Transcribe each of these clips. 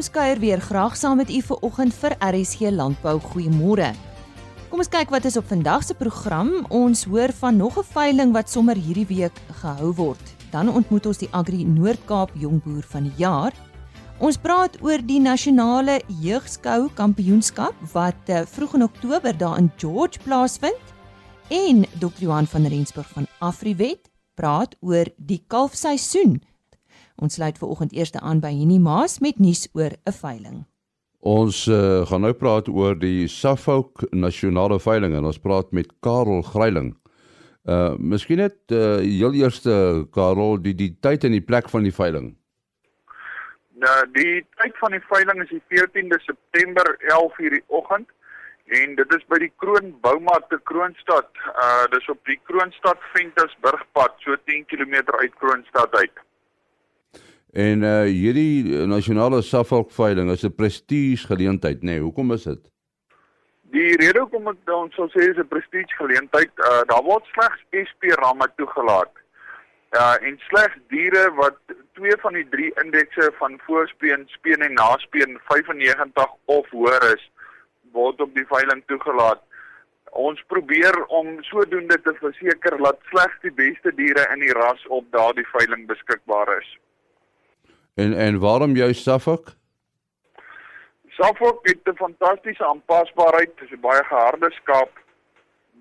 ons kuier weer graag saam met u vir oggend vir RSG Landbou. Goeiemôre. Kom ons kyk wat is op vandag se program. Ons hoor van nog 'n veiling wat sommer hierdie week gehou word. Dan ontmoet ons die Agri Noord-Kaap Jongboer van die Jaar. Ons praat oor die nasionale jeugskou kampioenskap wat uh, vroeg in Oktober daar in George plaasvind en Dr. Johan van Rensburg van Afriwet praat oor die kalfseisoen Ons sluit ver oggend eers aan by Henny Maas met nuus oor 'n veiling. Ons uh, gaan nou praat oor die Suffolk Nasionale Veiling en ons praat met Karel Greiling. Uh miskien net uh heel eerste Karel die die tyd en die plek van die veiling. Nou die tyd van die veiling is die 14de September 11:00 die oggend en dit is by die Kroon Bouma te Kroonstad. Uh dis op die Kroonstad Ventersburgpad so 10 km uit Kroonstad uit. En uh hierdie nasionale Suffolk veiling is 'n prestige geleentheid, nê? Nee, hoekom is dit? Die rede hoekom ek dan sou sê is 'n prestige geleentheid, uh daar word slegs SP ramme toegelaat. Uh en slegs diere wat twee van die drie indekse van voorspeen, speen en naspeen 95 of hoër is, word op die veiling toegelaat. Ons probeer om sodoende te verseker dat slegs die beste diere in die ras op daardie veiling beskikbaar is. En en waarom jy Suffolk? Suffolk het 'n fantastiese aanpasbaarheid, dis 'n baie geharde skaap,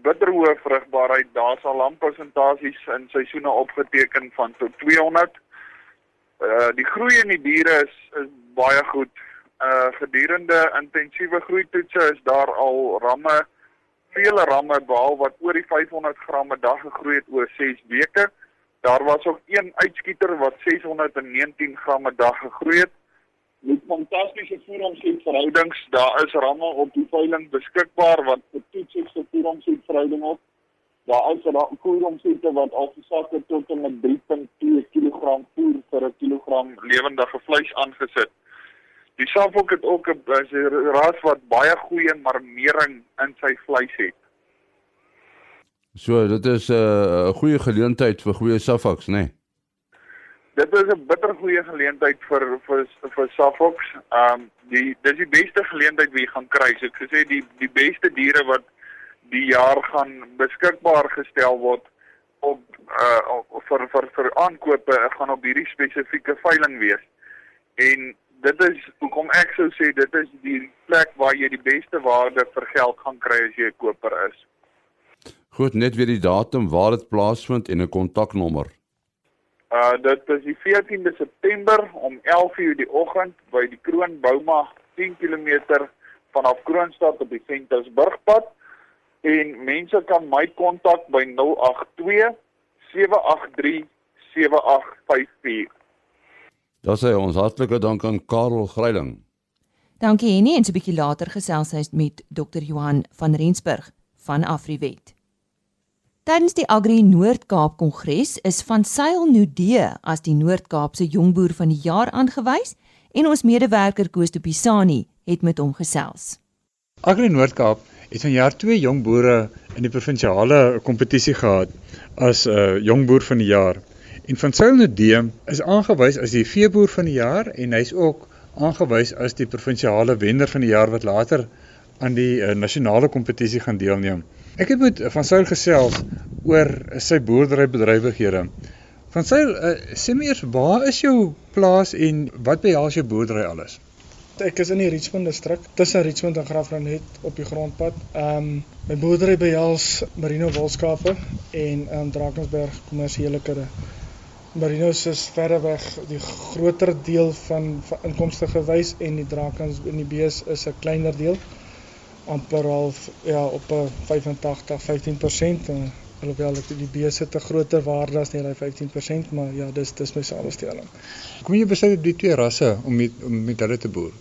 bitterhoë vrugbaarheid, daar sal landpersentasies in seisoene opgeteken van tot 200. Uh die groei in die diere is is baie goed. Uh gedurende intensiewe groeitoetse is daar al ramme vele ramme behaal wat oor die 500 gram 'n dag gegroei het oor 6 weke. Daar was ook een uitskieter wat 619 gram 'n dag gegroei het. Met fantastiese voedingsverhoudings, daar is ramme op die veiling beskikbaar wat getoets is vir voedingsverhouding op. Daar is daar voedingsverhoudings wat al gesak het tot met 3.2 kg voer vir 'n kilogram lewendige vleis aangesit. Die Suffolk het ook 'n ras wat baie goeie marmering in sy vleis het. So dit is 'n uh, goeie geleentheid vir goeie Suffolks, né? Nee? Dit is 'n bitter goeie geleentheid vir vir vir Suffolks. Ehm um, die dis die beste geleentheid wat jy gaan kry. So ek gesê die die beste diere wat die jaar gaan beskikbaar gestel word op uh vir vir vir aankope gaan op hierdie spesifieke veiling wees. En dit is hoekom ek sou sê dit is die plek waar jy die beste waarde vir geld gaan kry as jy 'n koper is. Goed, net weer die datum waar dit plaasvind en 'n kontaknommer. Uh dit is die 14de September om 11:00 die oggend by die Kroon Bouma 10 km vanaf Kroonstad op die Ventersburgpad en mense kan my kontak by 082 783 7854. Daar sê ons hartlike dank aan Karel Greiling. Dankie Henny en so 'n bietjie later gesels hy met Dr Johan van Rensburg van Afriwet. Tydens die Agri Noord-Kaap Kongres is van Sail Nudee as die Noord-Kaapse jongboer van die jaar aangewys en ons medewerker Koos de Pisani het met hom gesels. Agri Noord-Kaap het vanjaar twee jongboere in die provinsiale kompetisie gehad as 'n uh, jongboer van die jaar. En van Sail Nudee is aangewys as die veeboer van die jaar en hy's ook aangewys as die provinsiale wenner van die jaar wat later aan die uh, nasionale kompetisie gaan deelneem. Ek het met van Sail gesels oor sy boerderybedrywighede. Van Sail, uh, sê my eers waar is jou plaas en wat behels jou boerdery alles? Ek is in die Richmond distrik, tussen Richmond en Graafrenet op die grondpad. Ehm um, my boerdery behels merino wolskape en in um, Drakensberg kommersiële kudde. Merinos is verreweg die groter deel van, van inkomste gewys en die drakens en die bees is 'n kleiner deel amper half ja op 'n 85 15% en alhoewel ek die beeste te groter waarde as net daai 15% maar ja dis dis my samestelling. Kom jy besluit op die twee rasse om met om met hulle te boer?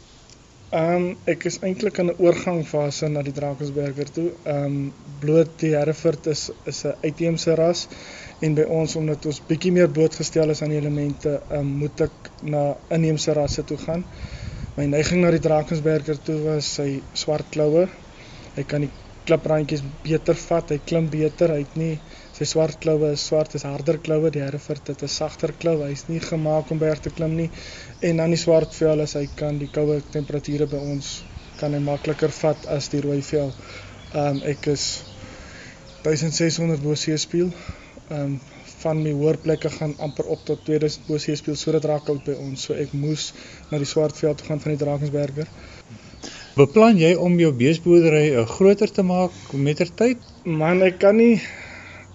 Ehm um, ek is eintlik in 'n oorgangfase na die Drakensberger toe. Ehm um, bloot die Hereford is is 'n uitheemse ras en by ons omdat ons bietjie meer blootgestel is aan die elemente, ehm um, moet ek na inheemse rasse toe gaan. My neiging na die Drakensberger toe was sy swart kloue. Hy kan die kliprandjies beter vat, hy klim beter, hy het nie Sy swart kloue is swart, is harder kloue, die Hereford het 'n sagter klou. Hy's nie gemaak om berg te klim nie. En dan die swart vel as hy kan die koue temperature by ons kan hy makliker vat as die rooi vel. Ehm um, ek is 1600 bo seespieël. Ehm um, van my hoorplekke gaan amper op tot 2000 bo seespieël sodat raak uit by ons. So ek moes na die Swartveld toe gaan van die Drakensberger. Beplan jy om jou beesboerdery uh, groter te maak mettertyd? Man, ek kan nie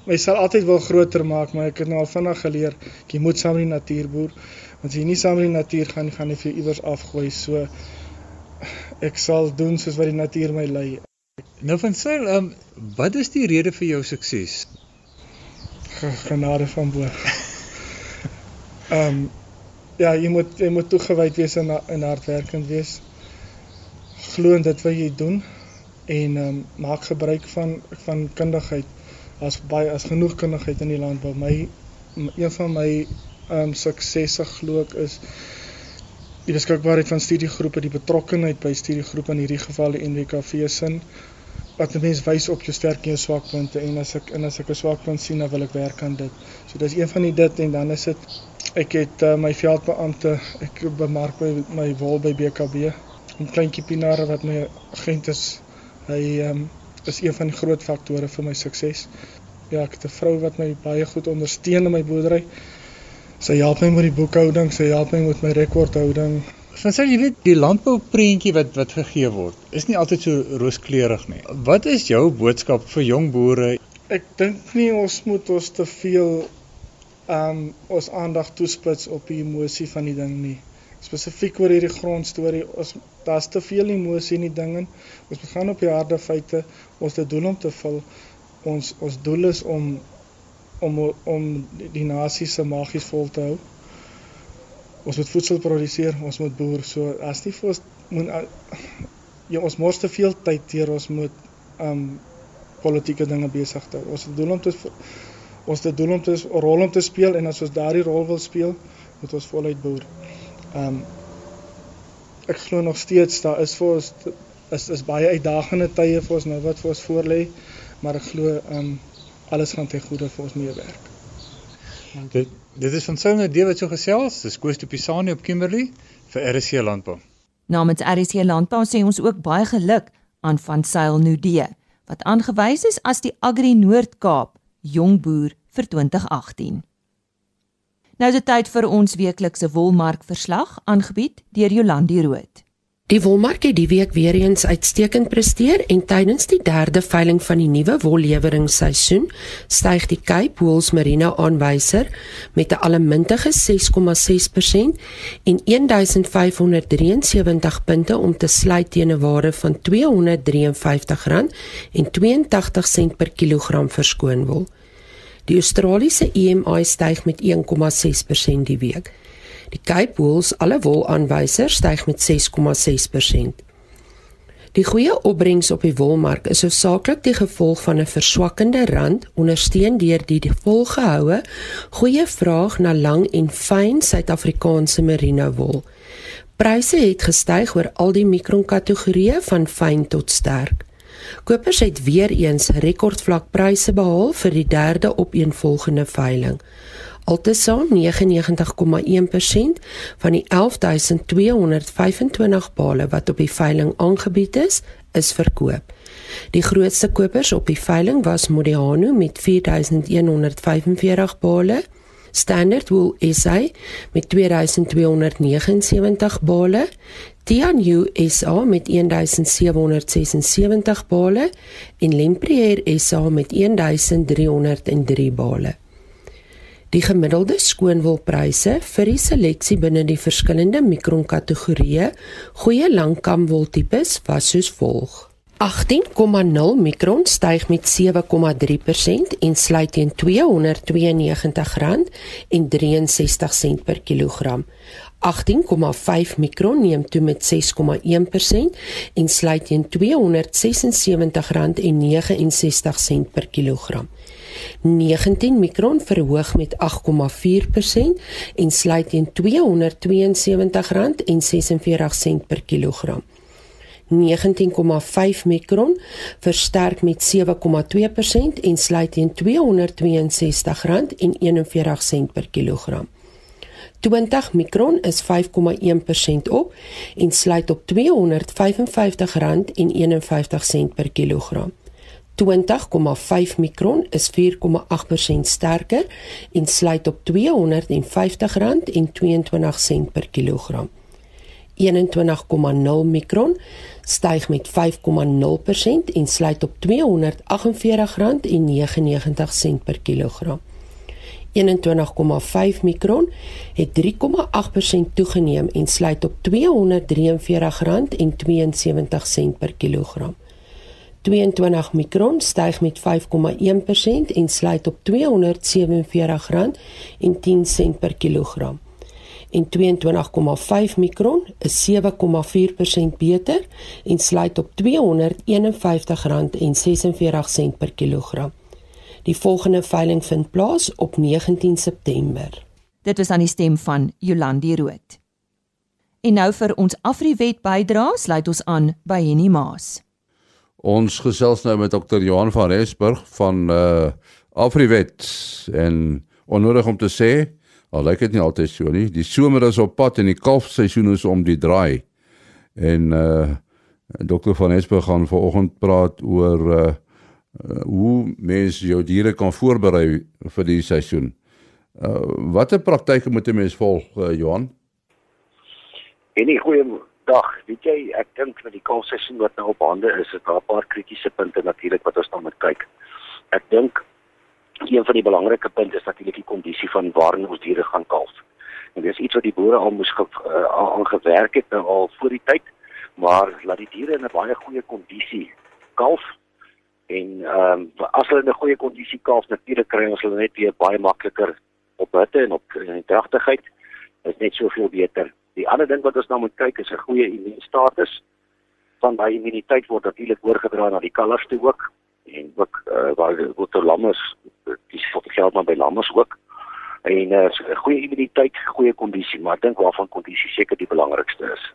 my sal altyd wil groter maak, maar ek het nou al vinnig geleer jy moet saam met die natuur boer. Want as jy nie saam met die natuur gaan, gaan jy vir iewers afgooi. So ek sal doen soos wat die natuur my lei. Nou van Sail, um, wat is die rede vir jou sukses? Genade van bo. Ehm um, ja, jy moet jy moet toegewyd wees en en hardwerkend wees glo in dit wat jy doen en ehm um, maak gebruik van van kundigheid. As baie as genoeg kundigheid in die landbou. My een van my ehm um, suksesse glo ek is die beskikbaarheid van studiegroepe, die betrokkenheid by studiegroepe in hierdie geval die NWKV sin wat 'n mens wys op jou sterk en jou swakpunte en as ek en as ek 'n swakpunt sien dan wil ek werk aan dit. So dis een van die dit en dan is dit ek het uh, my veldbeampte ek bemark my my wol by BKB 'n kleintjie Pinaar wat my agent is. Hy um, is een van die groot faktore vir my sukses. Ja, ek het 'n vrou wat my baie goed ondersteun in my boerdery. Sy help my met die boekhouding, sy help my met my rekordhouding. Van sê jy weet die landbouprentjie wat wat gegee word, is nie altyd so rooskleurig nie. Wat is jou boodskap vir jong boere? Ek dink nie ons moet ons te veel ehm um, ons aandag toespits op die emosie van die ding nie spesifiek oor hierdie grondstorie. Ons daar's te veel emosie in die ding en ons gaan op die harde feite. Ons het doel om te vul. Ons ons doel is om om om die nasie se magies vol te hou. Ons moet voedsel produseer, ons moet boer. So as nie vir ons moet ja, ons mors te veel tyd teer ons moet um politieke dinge besig hou. Ons doel om te ons het doel om te rol om te speel en as ons daardie rol wil speel, moet ons voluit boer. Um, ek glo nog steeds daar is vir ons is is baie uitdagende tye vir ons nou wat vir ons voorlê, maar ek glo um, alles gaan ten goeie vir ons meewerk. Dit dit is van Sylne D wat so gesels, dis Koos de Pisani op Kimberley vir RC Landbou. Namens RC Landbou sê ons ook baie geluk aan van Syl Nudee wat aangewys is as die Agri Noord-Kaap jongboer vir 2018. Nou is dit tyd vir ons weeklikse wolmarkverslag aangebied deur Jolandi Root. Die wolmark het die week weer eens uitstekend presteer en tydens die derde veiling van die nuwe wollewerinsseisoen styg die Cape Wools Merino aanwyser met 'n allemintige 6,6% en 1573 punte om te sluit teen 'n waarde van R253.82 per kilogram verskoon wol. Die Australiese EMI styg met 1,6% die week. Die Cape Wools alle wolaanwysers styg met 6,6%. Die goeie opbrengs op die wolmark is hoofsaaklik die gevolg van 'n verswakkende rand, ondersteun deur die volgehoue goeie vraag na lang en fyn Suid-Afrikaanse merino wol. Pryse het gestyg oor al die mikronkategorieë van fyn tot sterk. Kopers het weer eens rekordvlak pryse behaal vir die derde opeenvolgende veiling. Altesaam 99,1% van die 11225 bale wat op die veiling aangebied is, is verkoop. Die grootste kopers op die veiling was Modiano met 4145 bale, Standard Wool SA met 2279 bale, Tianyu SA met 1776 bale en Lempriere SA met 1303 bale. Die gemiddelde skoonwolpryse vir die seleksie binne die verskillende mikronkategorieë goeie langkamwoltipes was soos volg: 18,0 mikron styg met 7,3% en sluit teen R292,63 per kilogram. 18,5 mikron neem toe met 6,1% en sluit teen R276,69 per kilogram. 19 mikron verhoog met 8,4% en sluit teen R272,46 per kilogram. 19,5 mikron versterk met 7,2% en sluit teen R262,41 per kilogram. 20 mikron is 5,1% op en sluit op R255,51 per kilogram. 20,5 mikron is 4,8% sterker en sluit op R250,22 per kilogram. 21,0 mikron styg met 5,0% en sluit op R248,99 per kilogram. 21,5 mikron het 3,8% toegeneem en sluit op R243,72 per kilogram. 22 mikron styg met 5,1% en sluit op R247,10 per kilogram. En 22,5 mikron is 7,4% beter en sluit op R251,46 per kilogram. Die volgende veiling vind plaas op 19 September. Dit was aan die stem van Jolandi Rood. En nou vir ons Afriwet bydra, sluit ons aan by Henny Maas. Ons gesels nou met Dr. Johan van Rensburg van uh Afriwet en onnodig om te sê, al lyk dit nie altyd so nie, die somer is op pad en die kalfseisoen is om die draai. En uh Dr. van Rensburg gaan vanoggend praat oor uh hoe mense jou diere kan voorberei vir die seisoen. Uh, watter praktyke moet 'n mens volg, uh, Johan? En 'n goeie dag. Weet jy, ek dink met die kalfseisoen wat nou op hande is, is daar 'n paar kritiese punte natuurlik wat ons dan moet kyk. Ek dink een van die belangrike punte is natuurlik die kondisie van waarin ons diere gaan kalf. En dis iets wat die boere al moes ge, uh, al gewerk het nou al voor die tyd, maar laat die diere in 'n baie goeie kondisie kalf en ehm um, as hulle in 'n goeie kondisie kalf natuurlik kry ons hulle net weer baie makliker op hitte en op in dragtigheid is net soveel beter. Die ander ding wat ons nou moet kyk is 'n goeie immuunstatus. Van daai immuniteit word natuurlik oorgedra na die kalvers toe ook en ook uh, waar word te lammers dis wat geld maar by lammers ook. En 'n uh, so, goeie immuniteit, goeie kondisie, maar ek dink waarvan kondisie seker die belangrikste is.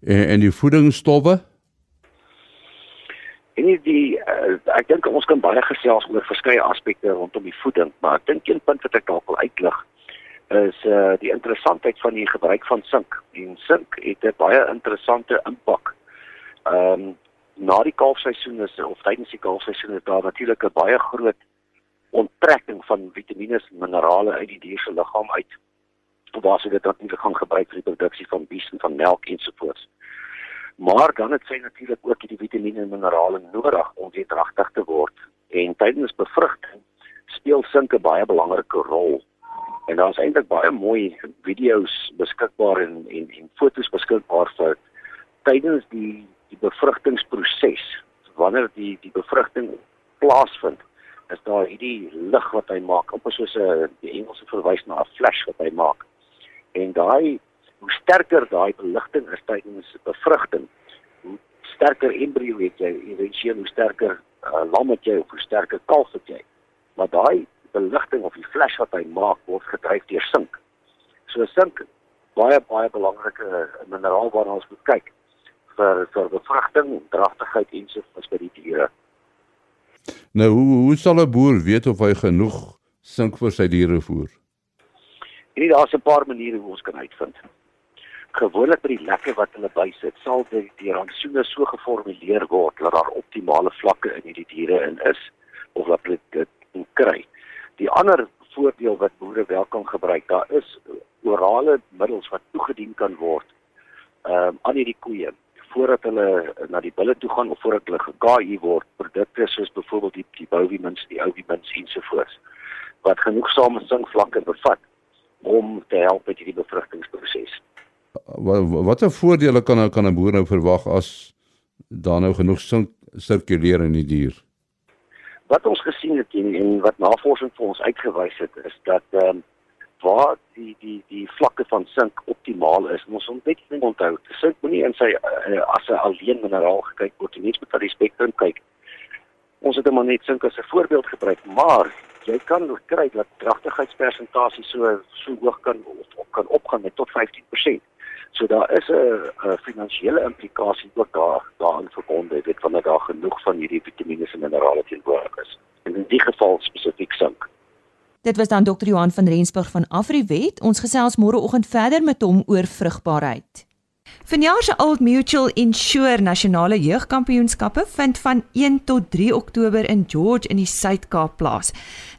En en die voedingsstowwe En die uh, ek dink ons kan baie gesels oor verskeie aspekte rondom die voeding, maar ek dink een punt wat ek dalk wil uitlig is uh die interessantheid van die gebruik van sink. En sink het 'n baie interessante impak. Ehm um, na die kalfseisoen is of tydens die kalfseisoen is daar natuurlik 'n baie groot onttrekking van vitamiene en minerale uit die dier se liggaam uit. Waar sy dit natuurlik gaan gebruik vir die produksie van bies en van melk ensovoorts maar dan het sy natuurlik ook die vitamiene en minerale nodig om weer dragtig te word. En tydens bevrugting speel sink 'n baie belangrike rol. En daar is eintlik baie mooi video's beskikbaar en en en foto's beskikbaar vir tydens die die bevrugtingsproses. Wanneer die die bevrugting plaasvind, is daar hierdie lig wat hy maak, amper soos 'n die Engelse verwys na 'n flash wat hy maak. En daai hoe sterker daai beligting is tydens bevrugting, hoe sterker embrio het jy, eventueel hoe sterker uh, lam het jy of hoe sterker kalf het jy. Maar daai beligting of die flash wat hy maak word gedryf deur sink. So sink baie baie belangrike mineraal waarna ons moet kyk vir vir bevrugting, dragtigheid en so by die diere. Nou hoe hoe sal 'n boer weet of hy genoeg sink vir sy diere voer? En daar's 'n paar maniere hoe ons kan uitvind gewoonlik by die lekke wat hulle bysit, sal die die rantsoene so geformuleer word dat daar optimale vlakke in hierdie diere in is of wat hulle dit kry. Die ander voordeel wat boere wel kan gebruik, daar is orale middels wat toegedien kan word ehm um, aan hierdie koeie voordat hulle na die bulle toe gaan of voordat hulle ge-KI word, produkte soos byvoorbeeld die die Bovimins, die Ovimins ensovoorts wat genoegsame sinkvlakke bevat om te help met hierdie bevrugtingsproses wat 'n voordele kan kan 'n boer nou verwag as daar nou genoeg sink sirkuleer in die dier? Wat ons gesien het en, en wat navorsing vir ons uitgewys het is dat ehm um, waar die die die vlakke van sink optimaal is. Ons moet net ding onthou, sink moenie in sy uh, as 'n alleen mineraal gekyk word nie, mens moet na die spektrum kyk. Ons het hom net sink as 'n voorbeeld gebruik, maar jy kan kry dat kragtigheidspersentasie so so hoog kan of, of kan opgaan met tot 15% So daar is 'n finansiële implikasie ook daar daarin verbonde, weet wanneer daar genoeg van hierdie vitamiene en minerale teenwoordig is. En in die geval spesifiek sink. Dit was dan Dr. Johan van Rensburg van Afriwet. Ons gesels môreoggend verder met hom oor vrugbaarheid. Vanjaar se Old Mutual Insure Nasionale Jeugkampioenskappe vind van 1 tot 3 Oktober in George in die Suid-Kaap plaas.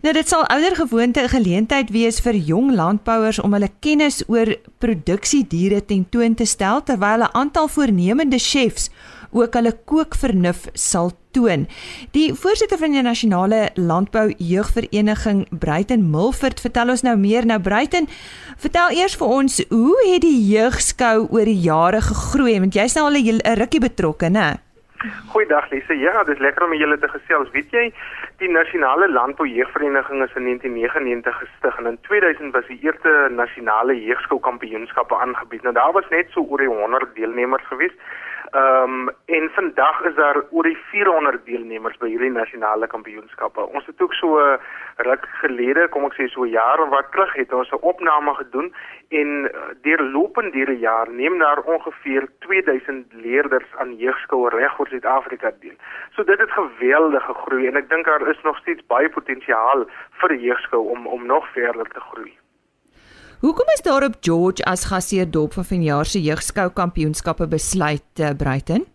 Nou dit sal ouer gewoonte 'n geleentheid wees vir jong landbouers om hulle kennis oor produksiediere tentoon te stel terwyl 'n aantal voornemende chefs ook hulle kookvernuf sal toon. Die voorsitter van die nasionale landbou jeugvereniging Bruiten Milford vertel ons nou meer nou Bruiten. Vertel eers vir ons hoe het die jeugskou oor die jare gegroei want jy's nou al 'n rukkie betrokke, né? Goeiedag Lise. Ja, dis lekker om julle te gesels. Weet jy, die nasionale landbou jeugvereniging is in 1999 gestig en in 2000 was die eerste nasionale jeugskou kampioenskappe aangebied. Nou daar was net so oor die 100 deelnemers geweest. Ehm um, en vandag is daar oor die 400 deelnemers by hierdie nasionale kampioenskappe. Ons het ook so ruk gelede, kom ek sê so jare wat terug het ons 'n opname gedoen en eh, deurlopend hierdie jaar neem daar ongeveer 2000 leerders aan jeugskool reg oor Suid-Afrika deel. So dit het geweldig gegroei en ek dink daar is nog steeds baie potensiaal vir die jeugskool om om nog verder te groei. Hoekom is daar op George as gasheer dop vir vanjaar se jeugskou kampioenskappe besluit uh, Bruiten?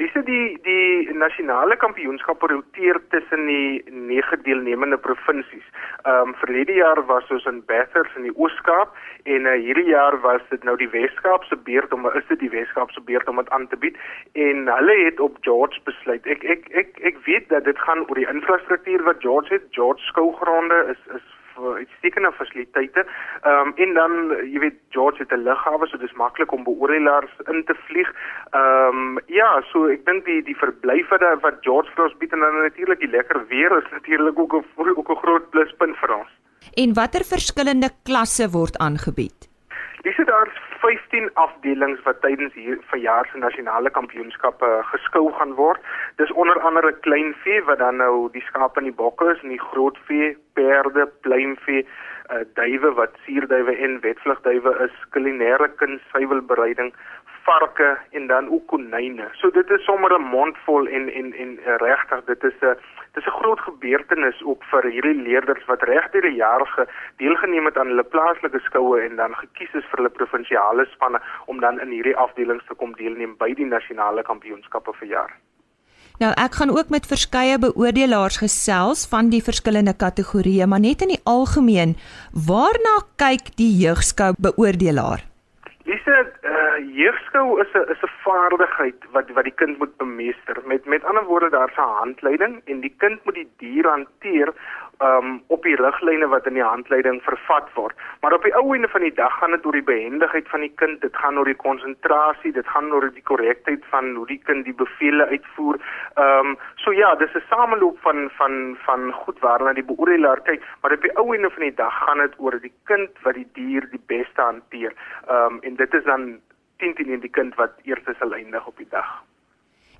Dis die die nasionale kampioenskap roteer tussen die nege deelnemende provinsies. Ehm um, verlede jaar was ons in Bathurst in die Oos-Kaap en uh, hierdie jaar was dit nou die Wes-Kaap se beurt om is dit die Wes-Kaap se beurt om dit aan te bied en hulle het op George besluit. Ek ek ek ek weet dat dit gaan oor die infrastruktuur wat George het. George skougronde is is uitstekende fasiliteite. Ehm um, en dan jy weet George het 'n lughawe so dis maklik om beoordelaars in te vlieg. Ehm um, ja, so ek dink die die verblyf wat wat George vir ons bied en dan natuurlik die lekker weer is natuurlik ook 'n ook 'n groot pluspunt vir ons. En watter verskillende klasse word aangebied? Dis daar 15 afdelings wat tydens hier verjaar se nasionale kampioenskappe geskou gaan word. Dis onder andere kleinvee wat dan nou die skape en die bokke is en die grootvee, perde, pluimvee, uh, duwe wat suurduwe en wetvlugduwe is, kulinaire kuns, suiwelbereiding, varke en dan ook konyne. So dit is sommer 'n mondvol en en en eh, regtig dit is 'n dit is 'n groot gebeurtenis ook vir hierdie leerders wat reg deur die jare deelgeneem het aan hulle plaaslike skoue en dan gekies is vir hulle provinsiale spanne om dan in hierdie afdelings te kom deelneem by die nasionale kampioenskappe vir jaar. Nou ek gaan ook met verskeie beoordelaars gesels van die verskillende kategorieë, maar net in die algemeen, waarna kyk die jeugskou beoordelaar? Dis 'n uh, jeugskou is 'n is 'n vaardigheid wat wat die kind moet bemeester. Met met ander woorde daar's 'n handleiding en die kind moet die dier hanteer um op die riglyne wat in die handleiding vervat word. Maar op die ou einde van die dag gaan dit oor die behendigheid van die kind, dit gaan oor die konsentrasie, dit gaan oor die korrektheid van hoe die kind die bevele uitvoer. Um so ja, dis 'n sameloop van van van goed waarna die beoordelaar kyk, maar op die ou einde van die dag gaan dit oor die kind wat die dier die beste hanteer. Um en dit is dan 10 teen die kind wat eers sal eindig op die dag.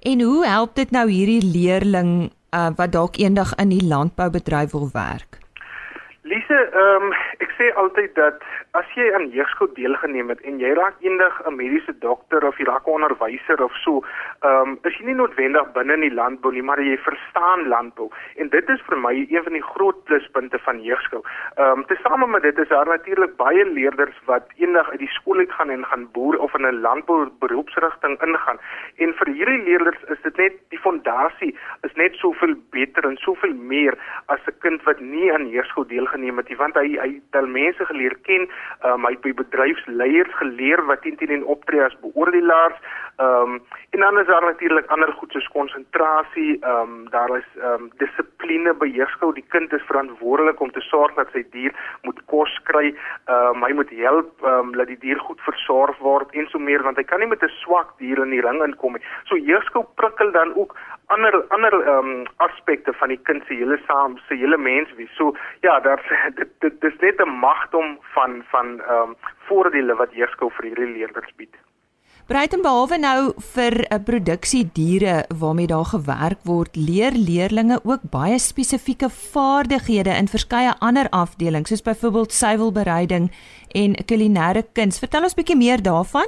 En hoe help dit nou hierdie leerling uh, wat dalk eendag in die landboubedryf wil werk? Lise, ehm um, ek sê altyd dat as jy aan jeugskool deelgeneem het en jy raak eendag 'n mediese dokter of jy raak 'n onderwyser of so, ehm um, is jy nie noodwendig binne in die landbou nie, maar jy verstaan landbou. En dit is vir my een van die groot pluspunte van jeugskool. Ehm um, tesame met dit is daar natuurlik baie leerders wat eendag uit die skool uit gaan en gaan boer of in 'n landbou beroepsrigting ingaan. En vir hierdie leerders is dit net die fondasie is net soveel beter en soveel meer as 'n kind wat nie aan jeugskool deelgeneem het nie, want hy hy het mense geleer ken Um, hy het by bedryfsleiers geleer wat teen teen optree as beoordelaars. Ehm um, en dan is daar natuurlik ander goed soos konsentrasie, ehm um, daar is ehm um, dissipline by jeugskou. Die kind is verantwoordelik om te sorg dat sy dier moet kos kry. Ehm um, hy moet help ehm um, dat die dier goed versorg word en so meer want hy kan nie met 'n swak dier in die ring inkom nie. So jeugskou prikkel dan ook ander ander ehm um, aspekte van die kind se hele saam se hele mens wees. So ja, daar dit dit dis net 'n magdom van van ehm um, voordele wat jeugskou vir hierdie leerders bied. Breiten behalwe nou vir 'n uh, produksie diere waarmee daar gewerk word, leer leerdlinge ook baie spesifieke vaardighede in verskeie ander afdelings, soos byvoorbeeld suiwelbereiding en kulinaire kuns. Vertel ons bietjie meer daarvan.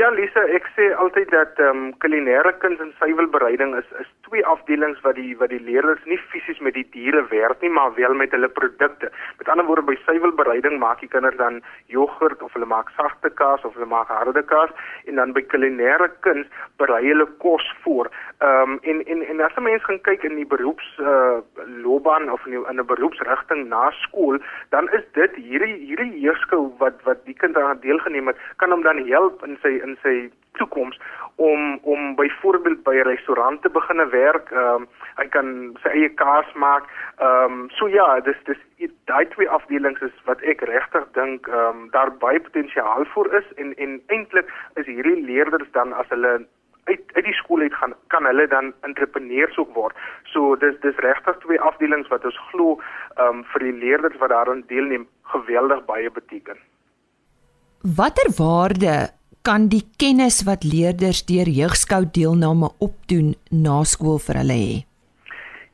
Ja, Lisa, ek sê altyd dat ehm um, kulinaire kuns en suiwelbereiding is is twee afdelings wat die wat die leerders nie fisies met die diere werk nie, maar wel met hulle produkte. Met ander woorde, by suiwelbereiding maak die kinders dan jogurt of hulle maak sagte kaas of hulle maak harde kaas en dan by kulinaire kuns berei hulle kos voor. Ehm um, en en en as 'n mens gaan kyk in die beroeps uh, loopbaan of in 'n beroepsrigting na skool, dan is dit hierdie hierdie heerskou wat wat die kind aan deelgeneem het, kan hom dan help in sy in sy toekoms om om byvoorbeeld by 'n restaurant te begin werk. Ehm um, hy kan sy eie kaas maak. Ehm um, so ja, dis dis daai twee afdelings is wat ek regtig dink ehm um, daar baie potensiaal vir is en en eintlik is hierdie leerders dan as hulle uit uit die skool uit gaan kan hulle dan entrepreneurs ook word. So dis dis regtig twee afdelings wat ons glo ehm um, vir die leerders wat daaraan deelneem geweldig baie beteken. Watter waarde kan die kennis wat leerders deur jeugskou deelname opdoen na skool vir hulle hê?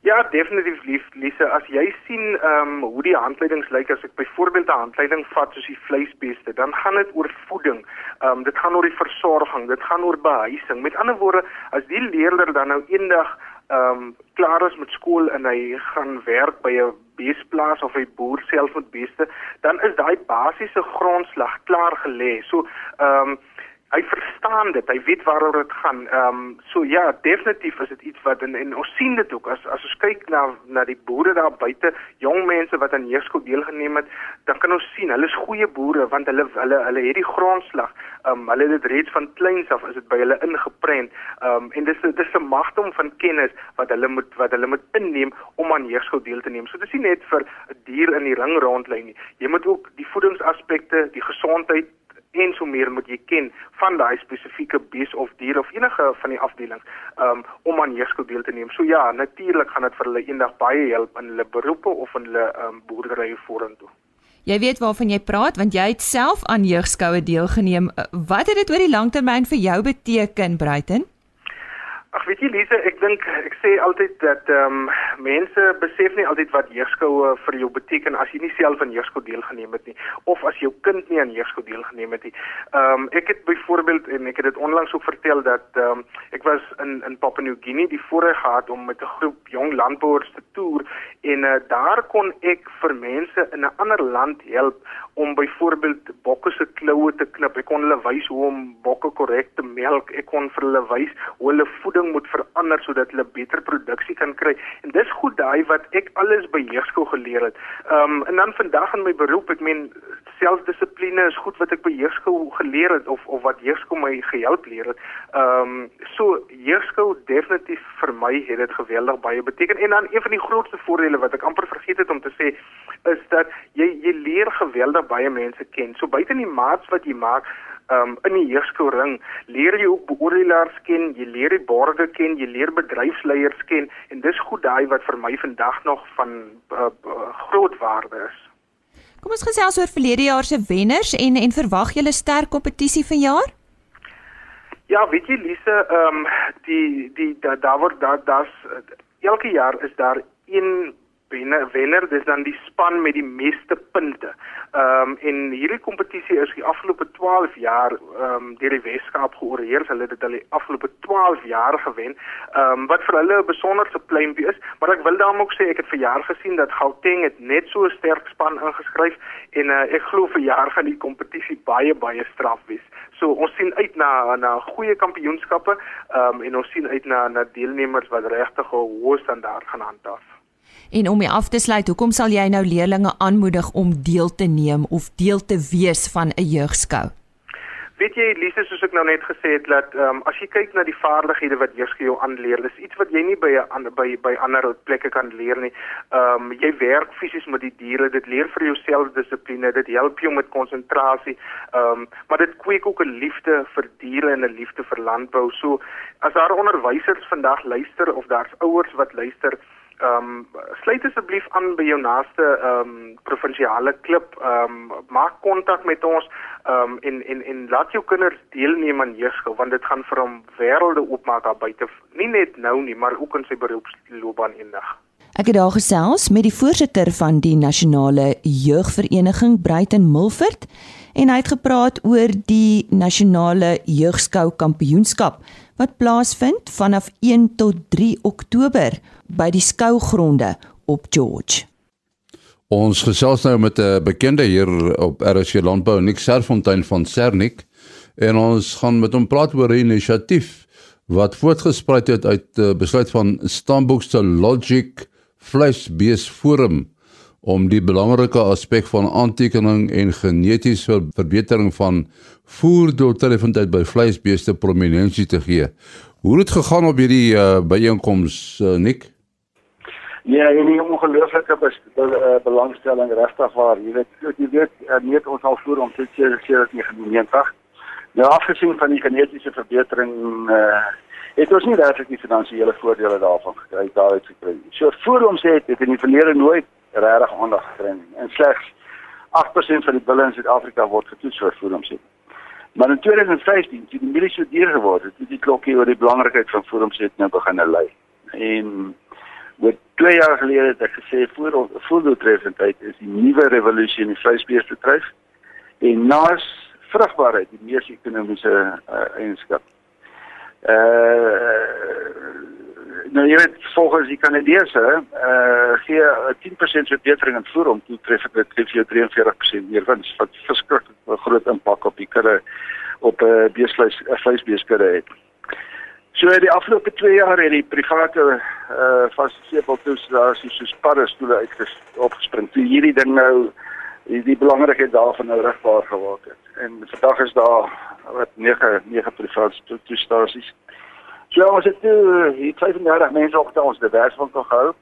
Ja, definitief lief Lise, as jy sien ehm um, hoe die handleidings lyk as ek byvoorbeeld 'n handleiding vat soos die vleisbeeste, dan gaan dit oor voeding. Ehm um, dit gaan oor die versorging, dit gaan oor behuising. Met ander woorde, as die leerder dan nou eendag ehm um, klaar is met skool en hy gaan werk by 'n beesplaas of hy boer self met beeste, dan is daai basiese grondslag klaar gelê. So ehm um, hy verstaan dit, hy weet waaroor dit gaan. Ehm um, so ja, definitief is dit iets wat en, en ons sien dit ook as as ons kyk na na die boere daar buite, jong mense wat aan heerskool deelgeneem het, dan kan ons sien hulle is goeie boere want hulle hulle hulle het die grondslag. Ehm um, hulle het dit reeds van kleins af is dit by hulle ingeprent. Ehm um, en dis dis 'n magdom van kennis wat hulle moet wat hulle moet inneem om aan heerskool deel te neem. So dis nie net vir 'n dier in die ring rondlei nie. Jy moet ook die voedingsaspekte, die gesondheid en so meer moet jy ken van daai spesifieke bees of dier of enige van die afdelings um, om aan heerskool deel te neem. So ja, natuurlik gaan dit vir hulle eendag baie help in hulle beroepe of in hulle um, boerderye vorentoe. Jy weet waarvan jy praat want jy het self aan jeugskoue deelgeneem. Wat het dit oor die langtermyn vir jou beteken, Bruiten? Ag weet jy Lise, ek dink ek sê altyd dat ehm um, mense besef nie altyd wat jeugskoue vir jou beteken as jy nie self aan jeugskool deelgeneem het nie of as jou kind nie aan jeugskool deelgeneem het nie. Ehm um, ek het byvoorbeeld en ek het dit onlangs ook vertel dat ehm um, ek was in in Papua New Guinea die voorreg gehad om met 'n groep jong landbouers te toer en uh, daar kon ek vir mense in 'n ander land help om byvoorbeeld bokke se kloue te knip. Ek kon hulle wys hoe om bokke korrek te melk. Ek kon vir hulle wys hoe hulle voeding moet verander sodat hulle beter produksie kan kry. En dis goed daai wat ek alles by jeugskool geleer het. Ehm um, en dan vandag in my beroep, ek meen selfdissipline is goed wat ek by jeugskool geleer het of of wat jeugskool my gehelp leer het. Ehm um, so jeugskool definitief vir my het dit geweldig baie beteken. En dan een van die grootste voordele wat ek amper vergeet het om te sê is dat jy jy leer geweldig baie mense ken. So buite die maats wat jy maak um, in die jeugskoolring, leer jy ook beoordelaars ken, jy leer die borde ken, jy leer bedryfsleiers ken en dis goed daai wat vir my vandag nog van uh, groot waarde is. Kom ons gesels oor verlede jaar se wenners en en verwag julle sterk kompetisie vanjaar? Ja, weet jy Lise, ehm um, die die daar da word daar daar's elke jaar is daar een wenner wenner dis dan die span met die meeste punte. Ehm um, en hierdie kompetisie is die afgelope 12 jaar ehm um, deur die Weskaap georganiseer. Hulle het dit al die afgelope 12 jaar gewen. Ehm um, wat vir hulle 'n besonderse pleintjie is, maar ek wil daarom ook sê ek het vir jaar gesien dat Gauteng het net so 'n sterk span ingeskryf en uh, ek glo vir jaar gaan die kompetisie baie baie straf wees. So ons sien uit na na goeie kampioenskappe ehm um, en ons sien uit na na deelnemers wat regtig 'n hoë standaard gaan handhaaf. En om mee af te sluit, hoekom sal jy nou leerders aanmoedig om deel te neem of deel te wees van 'n jeugskou? Weet jy Lise soos ek nou net gesê het dat ehm um, as jy kyk na die vaardighede wat jeugskou jou aanleer, dis iets wat jy nie by 'n by by ander plekke kan leer nie. Ehm um, jy werk fisies met die diere, dit leer vir jou selfdissipline, dit help jou met konsentrasie. Ehm um, maar dit kweek ook 'n liefde vir diere en 'n liefde vir landbou. So as daar onderwysers vandag luister of daar's ouers wat luister, ehm um, sluit asseblief aan by jou naaste ehm um, provinsiale klub. Ehm um, maak kontak met ons. Ehm um, en en en laat jou kinders deelneem aan jeugskou want dit gaan vir hom wêrelde oopmaak daar buite. Nie net nou nie, maar ook in sy beroepsloopbaan eendag. Ek het daar gesels met die voorsitter van die Nasionale Jeugvereniging, Bruiten Milford, en hy het gepraat oor die Nasionale Jeugskou Kampioenskap wat plaasvind vanaf 1 tot 3 Oktober by die skougronde op George. Ons gesels nou met 'n bekende hier op RC Landbou, Nick Serfontein van Sernik, en ons gaan met hom praat oor 'n inisiatief wat voortgespruit het uit 'n besluit van Stamboekse Logic Vleisbees Forum om die belangrike aspek van aantekening en genetiese verbetering van voerdoeltreffendheid by vleisbeeste prominensie te gee. Hoe het dit gegaan op hierdie uh, byeenkoms, uh, Nick? Ja, en die ongelooflike be be belangstelling regtig waar. Jy weet, jy weet, net ons al voor om dit seker seker 1990. Nou afgesien van die genetiese verbetering uh het ons nie regtig die finansiële voordele daarvan gekry daaruit gekry. So voor ons het het in die verlede nooit regtig aandag gekry nie. En slegs 8% van die bulle in Suid-Afrika word getoets vir voedingshet. Maar in 2015, toe die milie so duur geword het, het die klokkie oor die belangrikheid van voedingshet nou begin lei. En Wat 2 jaar gelede het ek gesê voor voedseltreffendheid is die nuwe revolusie in die vleisbeesbedryf en naas vrugbaarheid die mees ekonomiese uh, eienskap. Uh nou jy weet volgens die Kanadese uh gee 'n 10% verbetering in voer om toe tref dit gee jou 43% meer wins wat verskriklik groot impak op die kudde op 'n uh, beesvleis 'n vleisbeeskudde het. So die afgelope 2 jaar het die private eh uh, fasiliteitstoestasies soos paddestoele uitges opgespring. Toe hierdie ding nou die, belangrikheid daarvan nou rigbaar geword het. En vandag is daar wat 9 9 private toestasies. So ons het toe hier 35 mense op ons divers van gehou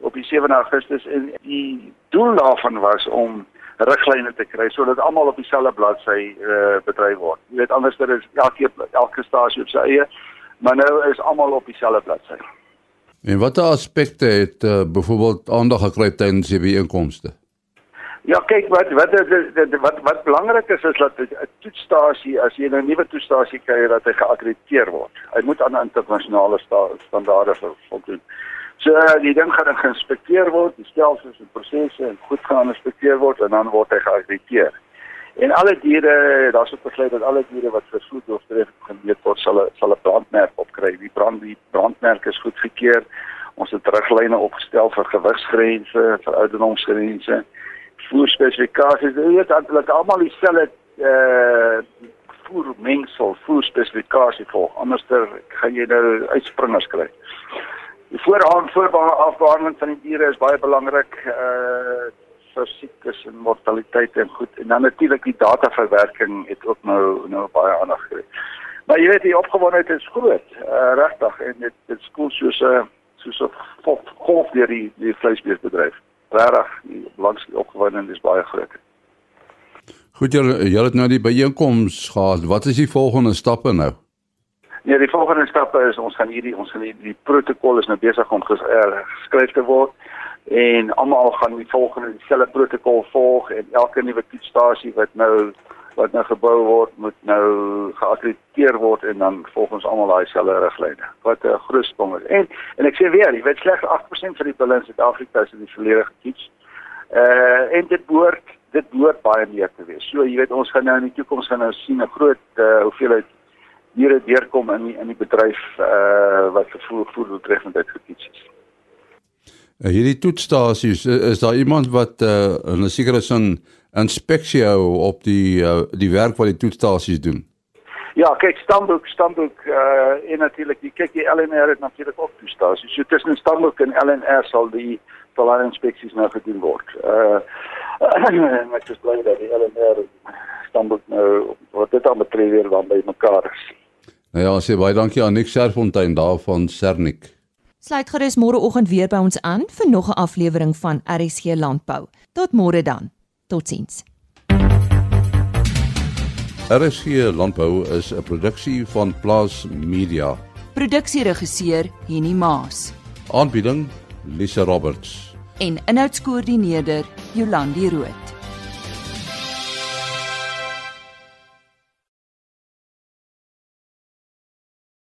op die 7 Augustus en die doel daarvan was om riglyne te kry sodat almal op dieselfde bladsy eh uh, bedryf word. Jy weet anders dat is elke elke stasie op sy eie maar nou is almal op dieselfde bladsy. En watter aspekte het uh, byvoorbeeld aandag gekry tydens die bijeenkomste? Ja, kyk wat wat wat wat, wat belangrik is is dat 'n toetsstasie as jy nou 'n nuwe toetsstasie kry dat hy geakkrediteer word. Hy moet aan internasionale sta standaarde voldoen. So die ding gaan geïnspekteer word, die stelsels en prosesse en goed gaan geïnspekteer word en dan word hy geakkrediteer. En alle diere, daar's ook besluit dat alle diere wat vir voedselstref gemeet word, sal sal 'n brandmerk opkry. Die brand die brandmerk is goedgekeur. Ons het riglyne opgestel vir gewigsgrense, vir ouderdomsgrense, voerspesifikasies. Dit is eintlik almal dieselfde eh uh, voermengsel, voerspesifikasie volg. Anderster gaan jy nou uitspringers kry. Die vooraan voorbehandeling van die diere is baie belangrik. Eh uh, vir siektes en mortaliteit en goed en dan natuurlik die dataverwerking het ook nou nou baie aandag gekry. Maar jy weet die opgewondenheid is groot, uh, regtig en dit dit skool soos 'n soos 'n golf deur die die vleisbeesbedryf. Regtig, die langs die opgewondenheid is baie groot. Goed, julle julle het nou die byeenkoms gehad. Wat is die volgende stappe nou? Nee, die volgende stappe is ons gaan hierdie ons gaan hierdie die protokol is nou besig om ges, uh, geskryf te word en almal gaan die volgende dieselfde protokol volg en elke nuwe toetsstasie wat nou wat nou gebou word moet nou geakkrediteer word en dan volgens almal daai selfde riglyne wat 'n groot sprong is. En en ek sê weer, jy weet slegs 8% van die bulle in Suid-Afrika is in die verlede getoets. Uh en dit behoort dit behoort baie meer te wees. So jy weet ons gaan nou in die toekoms gaan nou sien 'n groot uh, hoeveelheid diere deurkom in die, in die bedryf uh wat vervoer voerdoeltreffendheid getoets is. Uh, hierdie toetsstasies is daar iemand wat uh, in 'n sekere sin inspeksie hou op die uh, die werk wat die toetsstasies doen. Ja, kyk Stamboek, Stamboek uh en natuurlik die kyk die LNR het natuurlik ook toestasies. So tussen Stamboek en LNR sal die toelaat inspeksies nou gedoen word. Uh en ek is bly dat die LNR Stamboek nou wat dit dan betref weer dan by mekaar is. Nou ja, sê baie dankie aan Nick Serfontein daar van Sernik. Sluit gerus môreoggend weer by ons aan vir nog 'n aflewering van RSG Landbou. Tot môre dan. Totsiens. RSG Landbou is 'n produksie van Plaas Media. Produksieregisseur Henny Maas. Aanbieding Lisa Roberts. En inhoudskoördineerder Jolandi Root.